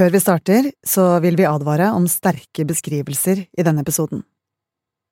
Før vi starter, så vil vi advare om sterke beskrivelser i denne episoden.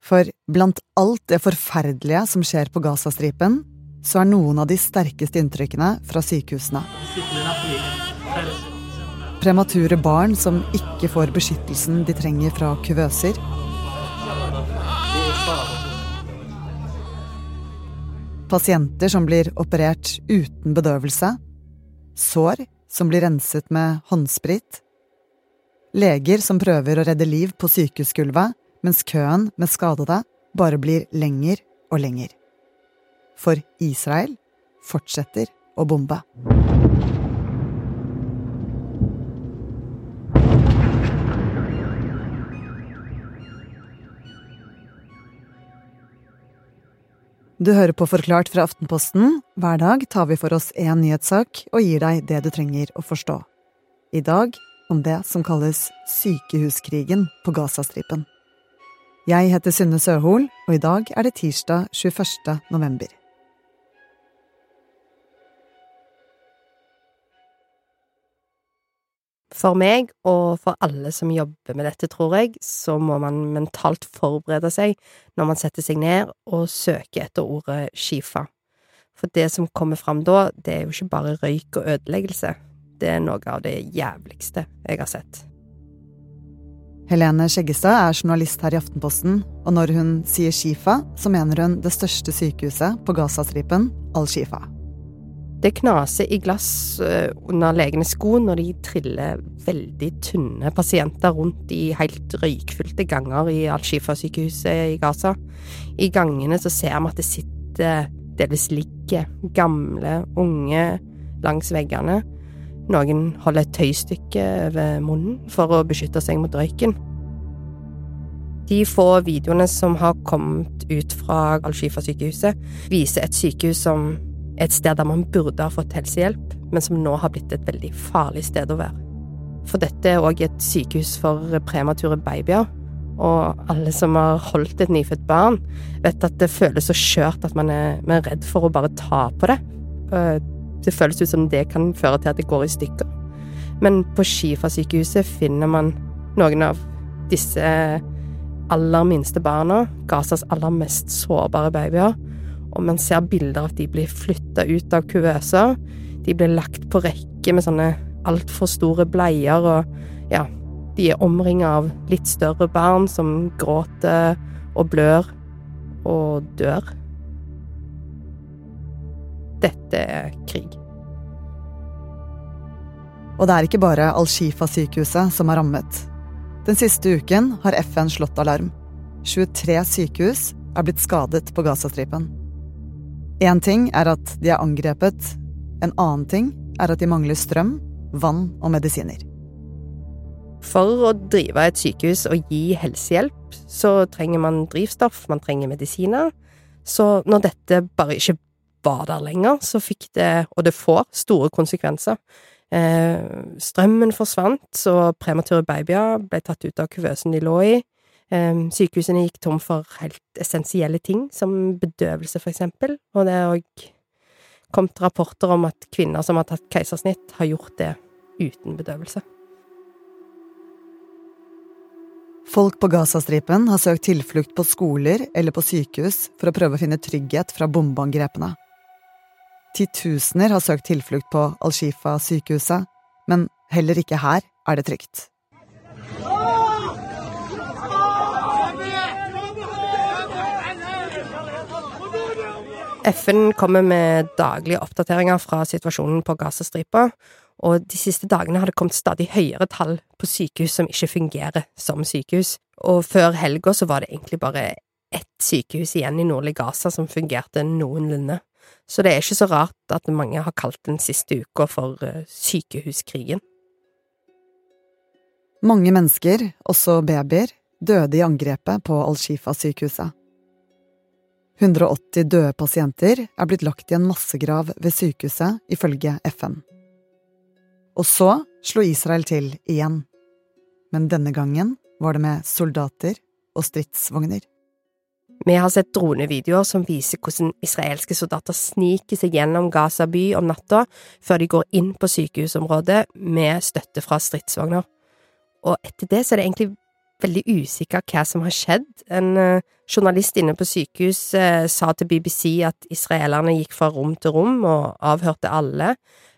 For blant alt det forferdelige som skjer på Gazastripen, så er noen av de sterkeste inntrykkene fra sykehusene. Premature barn som ikke får beskyttelsen de trenger fra kuvøser. Pasienter som blir operert uten bedøvelse. Sår som blir renset med håndsprit. Leger som prøver å redde liv på sykehusgulvet, mens køen med skadede bare blir lenger og lenger. For Israel fortsetter å bombe. Du hører på Forklart fra Aftenposten. Hver dag tar vi for oss én nyhetssak og gir deg det du trenger å forstå. I dag om det som kalles sykehuskrigen på Gazastripen. Jeg heter Synne Søhol, og i dag er det tirsdag 21. november. For meg, og for alle som jobber med dette, tror jeg, så må man mentalt forberede seg når man setter seg ned og søker etter ordet skifa. For det som kommer fram da, det er jo ikke bare røyk og ødeleggelse. Det er noe av det jævligste jeg har sett. Helene Skjeggestad er journalist her i Aftenposten, og når hun sier Shifa, så mener hun det største sykehuset på Gazastripen, Al-Shifa. Det knaser i glass eh, under legenes sko når de triller veldig tynne pasienter rundt i helt røykfylte ganger i Al-Shifa-sykehuset i Gaza. I gangene så ser vi at det sitter, delvis ligger, gamle, unge langs veggene. Noen holder et tøystykke over munnen for å beskytte seg mot røyken. De få videoene som har kommet ut fra Al-Shifa-sykehuset, viser et sykehus som et sted der man burde ha fått helsehjelp, men som nå har blitt et veldig farlig sted å være. For dette er òg et sykehus for premature babyer, og alle som har holdt et nyfødt barn, vet at det føles så skjørt at man er, man er redd for å bare ta på det. Det føles ut som det kan føre til at det går i stykker. Men på Skifa-sykehuset finner man noen av disse aller minste barna, Gazas aller mest sårbare babyer, og man ser bilder av at de blir flytta ut av kuvøser. De blir lagt på rekke med sånne altfor store bleier, og ja, de er omringa av litt større barn som gråter og blør og dør. Dette er krig. Og det er ikke bare Al-Shifa-sykehuset som er rammet. Den siste uken har FN slått alarm. 23 sykehus er blitt skadet på Gazastripen. Én ting er at de er angrepet, en annen ting er at de mangler strøm, vann og medisiner. For å drive et sykehus og gi helsehjelp, så trenger man drivstoff, man trenger medisiner. Så når dette bare ikke var der lenger, så fikk det, og det får, store konsekvenser. Eh, strømmen forsvant, så premature babyer ble tatt ut av kuvøsen de lå i. Sykehusene gikk tom for helt essensielle ting, som bedøvelse, for eksempel, og det er òg kommet rapporter om at kvinner som har tatt keisersnitt, har gjort det uten bedøvelse. Folk på Gazastripen har søkt tilflukt på skoler eller på sykehus for å prøve å finne trygghet fra bombeangrepene. Titusener har søkt tilflukt på Al-Shifa-sykehuset, men heller ikke her er det trygt. FN kommer med daglige oppdateringer fra situasjonen på Gazastripa, og de siste dagene har det kommet stadig høyere tall på sykehus som ikke fungerer som sykehus, og før helga så var det egentlig bare ett sykehus igjen i nordlig Gaza som fungerte noenlunde, så det er ikke så rart at mange har kalt den siste uka for eh, sykehuskrigen. Mange mennesker, også babyer, døde i angrepet på Al-Shifa-sykehuset. 180 døde pasienter er blitt lagt i en massegrav ved sykehuset, ifølge FN. Og så slo Israel til igjen. Men denne gangen var det med soldater og stridsvogner. Vi har sett dronevideoer som viser hvordan israelske soldater sniker seg gjennom Gaza by om natta før de går inn på sykehusområdet med støtte fra stridsvogner. Og etter det så er det egentlig veldig usikker hva som har skjedd. En uh, journalist inne på sykehus uh, sa til BBC at israelerne gikk fra rom til rom og avhørte alle,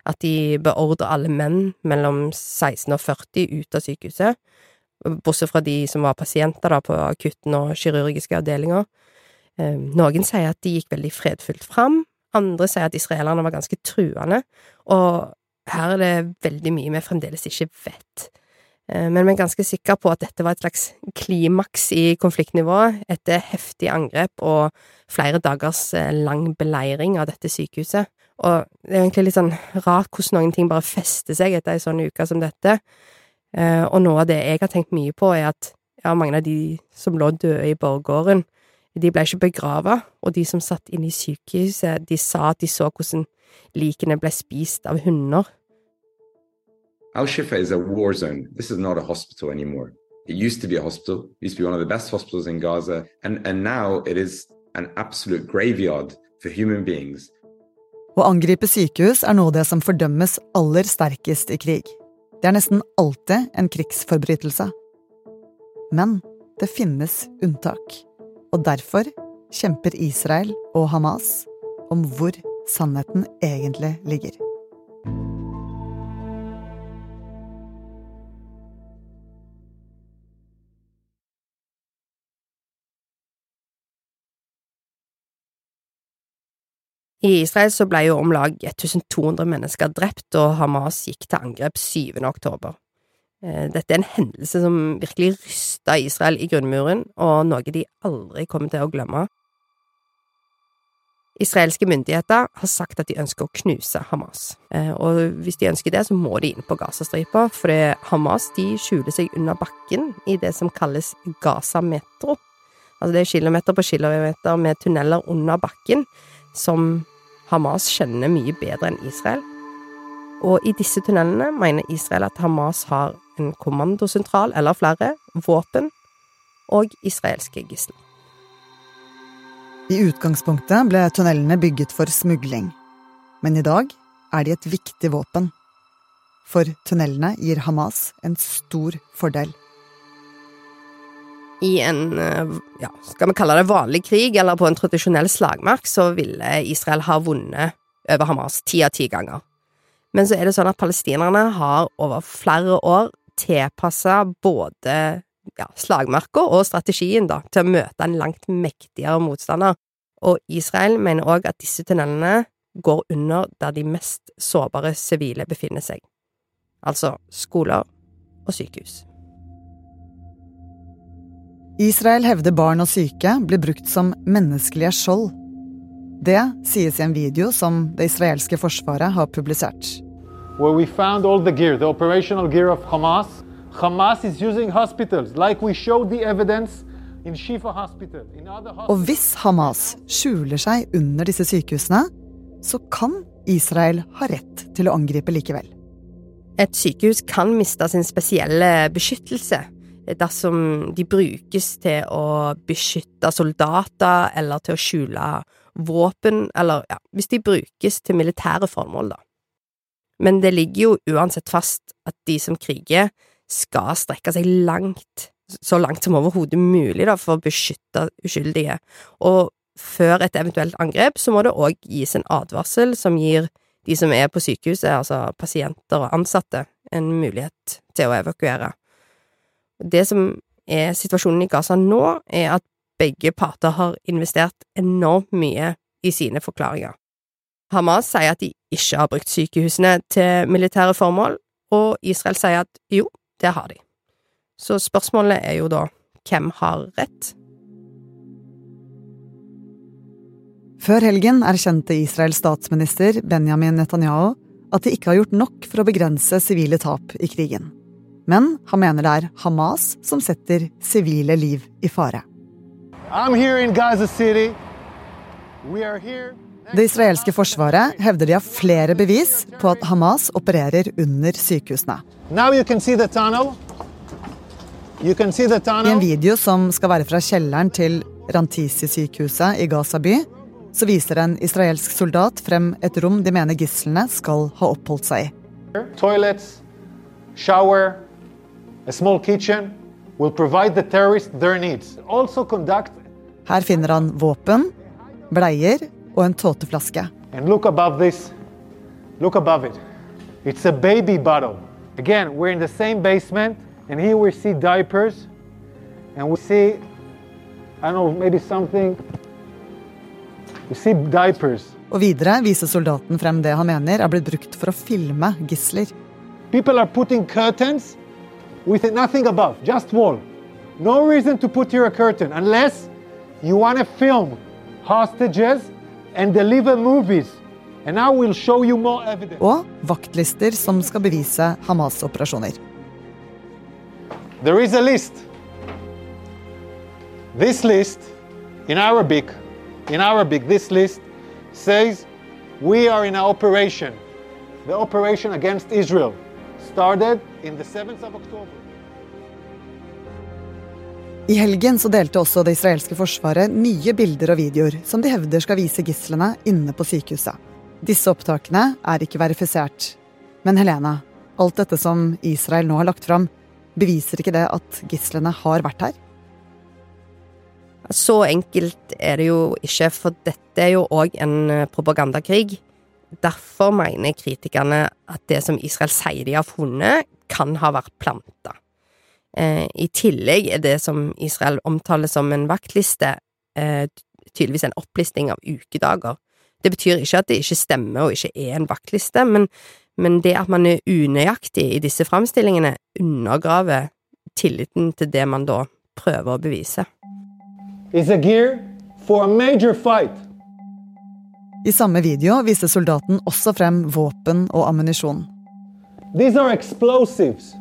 at de beordra alle menn mellom 16 og 40 ut av sykehuset bortsett fra de som var pasienter da, på akutten og kirurgiske avdelinger. Uh, noen sier at de gikk veldig fredfullt fram, andre sier at israelerne var ganske truende, og her er det veldig mye vi fremdeles ikke vet. Eh, men vi er ganske sikre på at dette var et slags klimaks i konfliktnivået etter heftig angrep og flere dagers eh, lang beleiring av dette sykehuset. Og det er egentlig litt sånn rart hvordan noen ting bare fester seg etter ei sånn uke som dette. Eh, og noe av det jeg har tenkt mye på, er at ja, mange av de som lå døde i borggården, de ble ikke begrava, og de som satt inne i sykehuset, de sa at de så hvordan likene ble spist av hunder. Al-Shifa is a war zone. This is not a hospital anymore. It used to be a hospital, it used to be one of the best hospitals in Gaza, and, and now it is an absolute graveyard for human beings. Å angripe sykehus er av det som fordømmes aller sterkest i krig. Det er nesten alltid en krigsforbrytelse. Men det finnes unntak, og derfor kjemper Israel og Hamas om hvor sannheten egentlig ligger. I Israel så ble jo om lag 1200 mennesker drept, og Hamas gikk til angrep 7. oktober. Eh, dette er en hendelse som virkelig rysta Israel i grunnmuren, og noe de aldri kommer til å glemme. Israelske myndigheter har sagt at de ønsker å knuse Hamas, eh, og hvis de ønsker det, så må de inn på Gazastripa, for Hamas de skjuler seg under bakken i det som kalles Gaza-metro. Altså det er kilometer på kilometer med tunneler under bakken som Hamas kjenner mye bedre enn Israel. Og i disse tunnelene mener Israel at Hamas har en kommandosentral eller flere, våpen og israelske gisler. I utgangspunktet ble tunnelene bygget for smugling, men i dag er de et viktig våpen. For tunnelene gir Hamas en stor fordel i en, eh, ja, skal vi kalle det vanlig krig, eller på en tradisjonell slagmark, så ville Israel ha vunnet over Hamas ti av ti ganger. Men så er det sånn at palestinerne har over flere år tilpassa både ja, slagmarka og strategien da, til å møte en langt mektigere motstander, og Israel mener òg at disse tunnelene går under der de mest sårbare sivile befinner seg, altså skoler og sykehus. Israel hevder barn og syke blir brukt som menneskelige skjold. Det sies i en video som det israelske forsvaret har publisert. Where we found all the gear, the operational gear of Hamas. Hamas is using hospitals, like we showed the evidence in Shifa Hospital. In hospitals. Og hvis Hamas skjuler seg under disse sykehusene, så kan Israel ha rett til å angripe likevel. Et sykehus kan miste sin spesielle beskyttelse dersom de brukes til å beskytte soldater eller til å skjule våpen, eller ja, hvis de brukes til militære formål, da. Men det ligger jo uansett fast at de som kriger, skal strekke seg langt, så langt som overhodet mulig, da, for å beskytte uskyldige. Og før et eventuelt angrep så må det òg gis en advarsel som gir de som er på sykehuset, altså pasienter og ansatte, en mulighet til å evakuere. Det som er situasjonen i Gaza nå, er at begge parter har investert enormt mye i sine forklaringer. Hamas sier at de ikke har brukt sykehusene til militære formål, og Israel sier at jo, det har de. Så spørsmålet er jo da hvem har rett? Før helgen erkjente Israels statsminister Benjamin Netanyahu at de ikke har gjort nok for å begrense sivile tap i krigen. Men han mener det er Hamas som setter sivile liv i fare. Det israelske forsvaret hevder de har flere bevis på at Hamas opererer under sykehusene. I en video som skal være fra kjelleren til Rantisi-sykehuset i Gaza by, så viser en israelsk soldat frem et rom de mener gislene skal ha oppholdt seg i. Toilets, shower, a small kitchen will provide the terrorists their needs. Also conduct Her finner han våpen, bleier og en tåteflaske. and look above this. Look above it. It's a baby bottle. Again, we're in the same basement, and here we see diapers, and we see, I don't know, maybe something. We see diapers. Og videre viser soldaten frem det han mener er blitt brukt for å filme gisler. People are putting curtains with nothing above, just wall. No reason to put here a curtain unless you want to film hostages and deliver movies. And now we'll show you more evidence. Og vaktlister som skal bevise Hamas-operasjoner. There is a list. This list in Arabic, in Arabic, this list says we are in an operation. The operation against Israel started in the 7th of October. I helgen så delte også det israelske forsvaret nye bilder og videoer som de hevder skal vise gislene inne på sykehuset. Disse opptakene er ikke verifisert. Men Helena, alt dette som Israel nå har lagt fram, beviser ikke det at gislene har vært her? Så enkelt er det jo ikke, for dette er jo òg en propagandakrig. Derfor mener kritikerne at det som Israel sier de har funnet, kan ha vært planta. Eh, I tillegg er det som Israel omtaler som en vaktliste, eh, tydeligvis en opplisting av ukedager. Det betyr ikke at det ikke stemmer og ikke er en vaktliste, men, men det at man er unøyaktig i disse framstillingene, undergraver tilliten til det man da prøver å bevise. Is a gear for a major fight. I samme video viser soldaten også frem våpen og ammunisjon. These are explosives.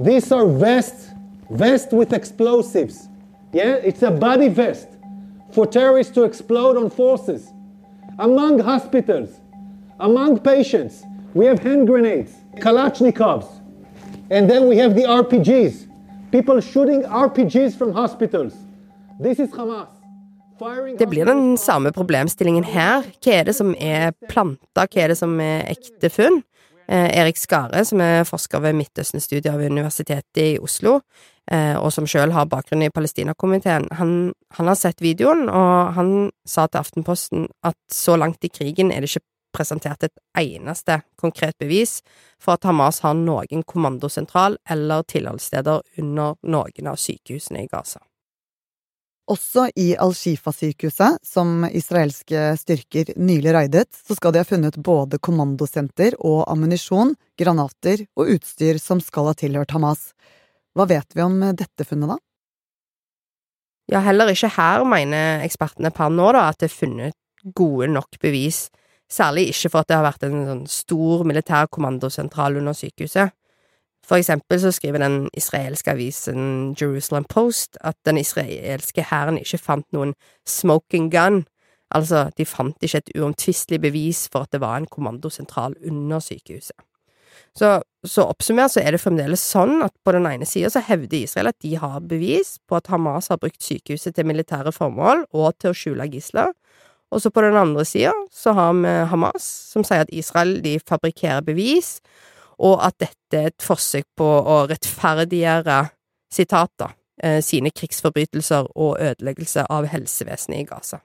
These are vests, vest with explosives. Yeah, it's a body vest for terrorists to explode on forces. Among hospitals, among patients, we have hand grenades, Kalashnikovs, and then we have the RPGs. People shooting RPGs from hospitals. This is Hamas. Det blir den samme problemstillingen her. Hva er det som er planta, hva er det som er ekte funn? Eh, Erik Skare, som er forsker ved Midtøsten-studier ved Universitetet i Oslo, eh, og som sjøl har bakgrunn i Palestinakomiteen, han, han har sett videoen, og han sa til Aftenposten at så langt i krigen er det ikke presentert et eneste konkret bevis for at Hamas har noen kommandosentral eller tilholdssteder under noen av sykehusene i Gaza. Også i Al-Shifa-sykehuset, som israelske styrker nylig raidet, så skal de ha funnet både kommandosenter og ammunisjon, granater og utstyr som skal ha tilhørt Hamas. Hva vet vi om dette funnet, da? Ja, heller ikke her mener ekspertene per nå da at det er funnet gode nok bevis, særlig ikke for at det har vært en sånn stor militær kommandosentral under sykehuset. For eksempel så skriver den israelske avisen Jerusalem Post at den israelske hæren ikke fant noen smoking gun, altså de fant ikke et uomtvistelig bevis for at det var en kommandosentral under sykehuset. Så, så oppsummert så er det fremdeles sånn at på den ene sida så hevder Israel at de har bevis på at Hamas har brukt sykehuset til militære formål og til å skjule gisler, og så på den andre sida så har vi Hamas, som sier at Israel de fabrikkerer bevis, og at dette er et forsøk på å rettferdiggjøre, sitat da, eh, sine krigsforbrytelser og ødeleggelse av helsevesenet i Gaza.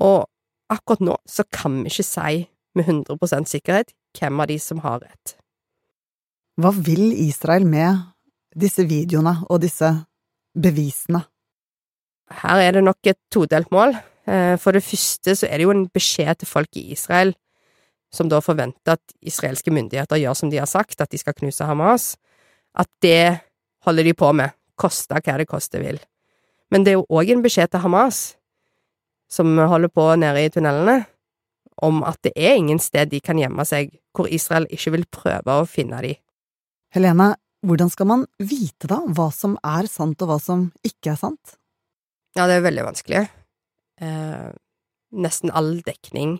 Og akkurat nå så kan vi ikke si med 100% sikkerhet hvem av de som har rett. Hva vil Israel med disse videoene og disse bevisene? Her er det nok et todelt mål. Eh, For det første så er det jo en beskjed til folk i Israel, som da forventer at israelske myndigheter gjør som de har sagt, at de skal knuse Hamas, at det holder de på med, koste hva det koste vil. Men det er jo òg en beskjed til Hamas, som holder på nede i tunnelene, om at det er ingen sted de kan gjemme seg hvor Israel ikke vil prøve å finne de. Helene, hvordan skal man vite da hva som er sant og hva som ikke er sant? Ja, det er veldig vanskelig. Eh, nesten all dekning,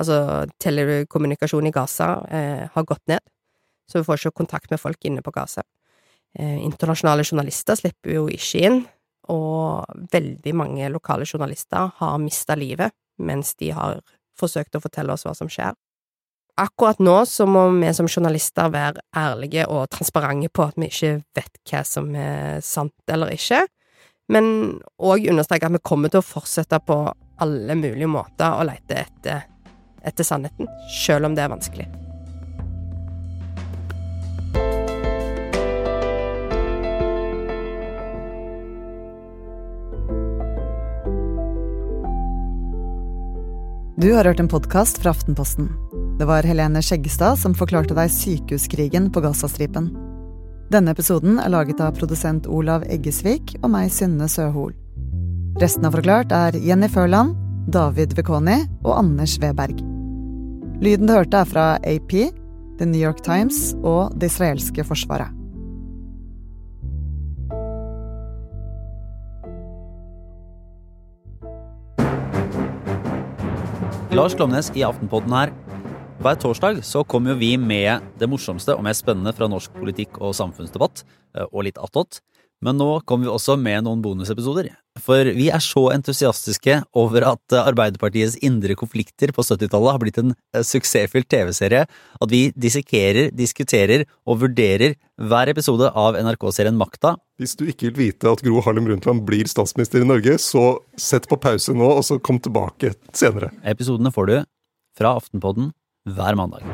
altså telekommunikasjon i Gaza, eh, har gått ned, så vi får ikke kontakt med folk inne på Gaza. Eh, internasjonale journalister slipper jo ikke inn. og veldig mange lokale journalister har mista livet mens de har forsøkt å fortelle oss hva som skjer. Akkurat nå så må vi som journalister være ærlige og transparente på at vi ikke vet hva som er sant eller ikke, men òg understreke at vi kommer til å fortsette på alle mulige måter å lete etter, etter sannheten, selv om det er vanskelig. Du har hørt en podkast fra Aftenposten. Det var Helene Skjeggestad som forklarte deg sykehuskrigen på Gazastripen. Denne episoden er laget av produsent Olav Eggesvik og meg, Synne Søhol. Resten av Forklart er Jenny Førland, David Vekoni og Anders Weberg. Lyden du hørte er fra AP, The New York Times og det israelske forsvaret. Lars Klomnes i Aftenpodden her. Hver torsdag så kommer vi med det morsomste og mest spennende fra norsk politikk og samfunnsdebatt, eh, og litt attåt. Men nå kommer vi også med noen bonusepisoder. For vi er så entusiastiske over at Arbeiderpartiets indre konflikter på 70-tallet har blitt en eh, suksessfylt TV-serie at vi dissekerer, diskuterer og vurderer hver episode av NRK-serien Makta. Hvis du ikke vil vite at Gro Harlem Brundtland blir statsminister i Norge, så sett på pause nå, og så kom tilbake senere. Episodene får du fra Aftenpodden hver mandag.